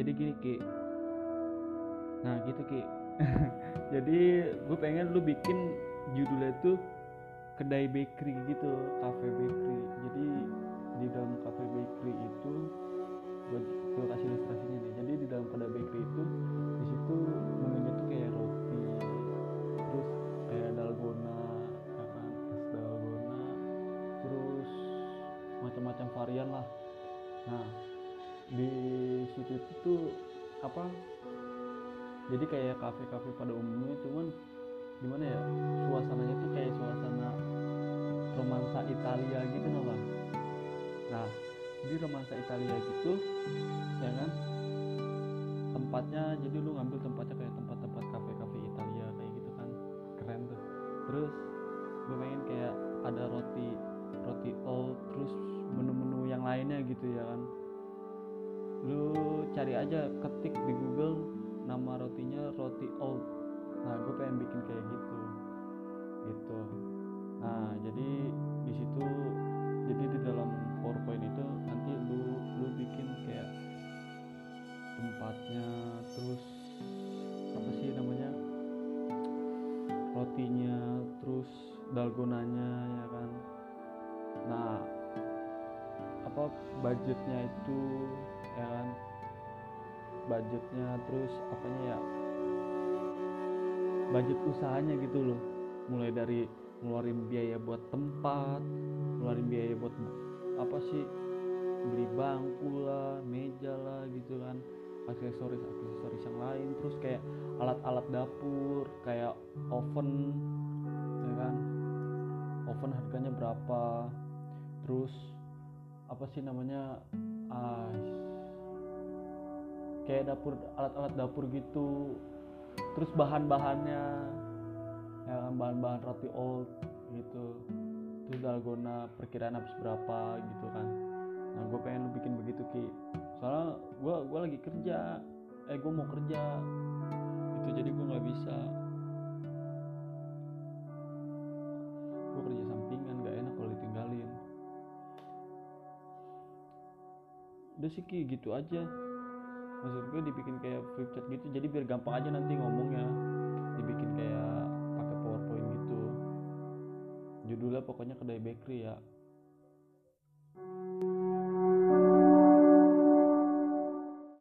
jadi gini ki. Nah gitu ki. Jadi gue pengen lu bikin judulnya tuh kedai bakery gitu cafe bakery. Jadi di dalam cafe bakery itu gue, kasih ilustrasinya nih. Jadi di dalam kedai bakery itu di situ menunya tuh kayak roti terus kayak dalgona ya kan? Es dalgona terus macam-macam varian lah. Nah di situ itu tuh apa jadi kayak kafe-kafe pada umumnya cuman gimana ya suasananya tuh kayak suasana romansa Italia gitu nah bang nah di romansa Italia gitu ya kan? Tempatnya jadi lu ngambil tempatnya kayak tempat-tempat kafe-kafe Italia kayak gitu kan keren tuh. Terus gue pengen kayak ada roti roti old terus menu-menu yang lainnya gitu ya kan lu cari aja ketik di Google nama rotinya roti old. Nah gue pengen bikin kayak gitu. Gitu. Nah jadi di situ jadi di dalam powerpoint itu nanti lu lu bikin kayak tempatnya terus apa sih namanya? Rotinya terus dalgonanya ya kan? Nah apa budgetnya itu ya kan budgetnya terus apanya ya budget usahanya gitu loh. Mulai dari ngeluarin biaya buat tempat ngeluarin biaya buat apa sih beli bangku lah meja lah gitu kan aksesoris aksesoris yang lain terus kayak alat-alat dapur kayak oven ya kan. Oven harganya berapa terus apa sih namanya ah, kayak dapur alat-alat dapur gitu. Terus bahan-bahannya ya kan bahan-bahan roti old gitu. Terus dalgona perkiraan habis berapa gitu kan. Nah gue pengen bikin begitu ki. Soalnya gue gue lagi kerja. Eh gue mau kerja. Itu jadi gue nggak bisa. Gue kerja sampingan gak enak kalau ditinggalin. Udah sih ki gitu aja maksud gue dibikin kayak flip chart gitu jadi biar gampang aja nanti ngomongnya. Dibikin kayak pakai powerpoint gitu. Judulnya pokoknya kedai bakery ya.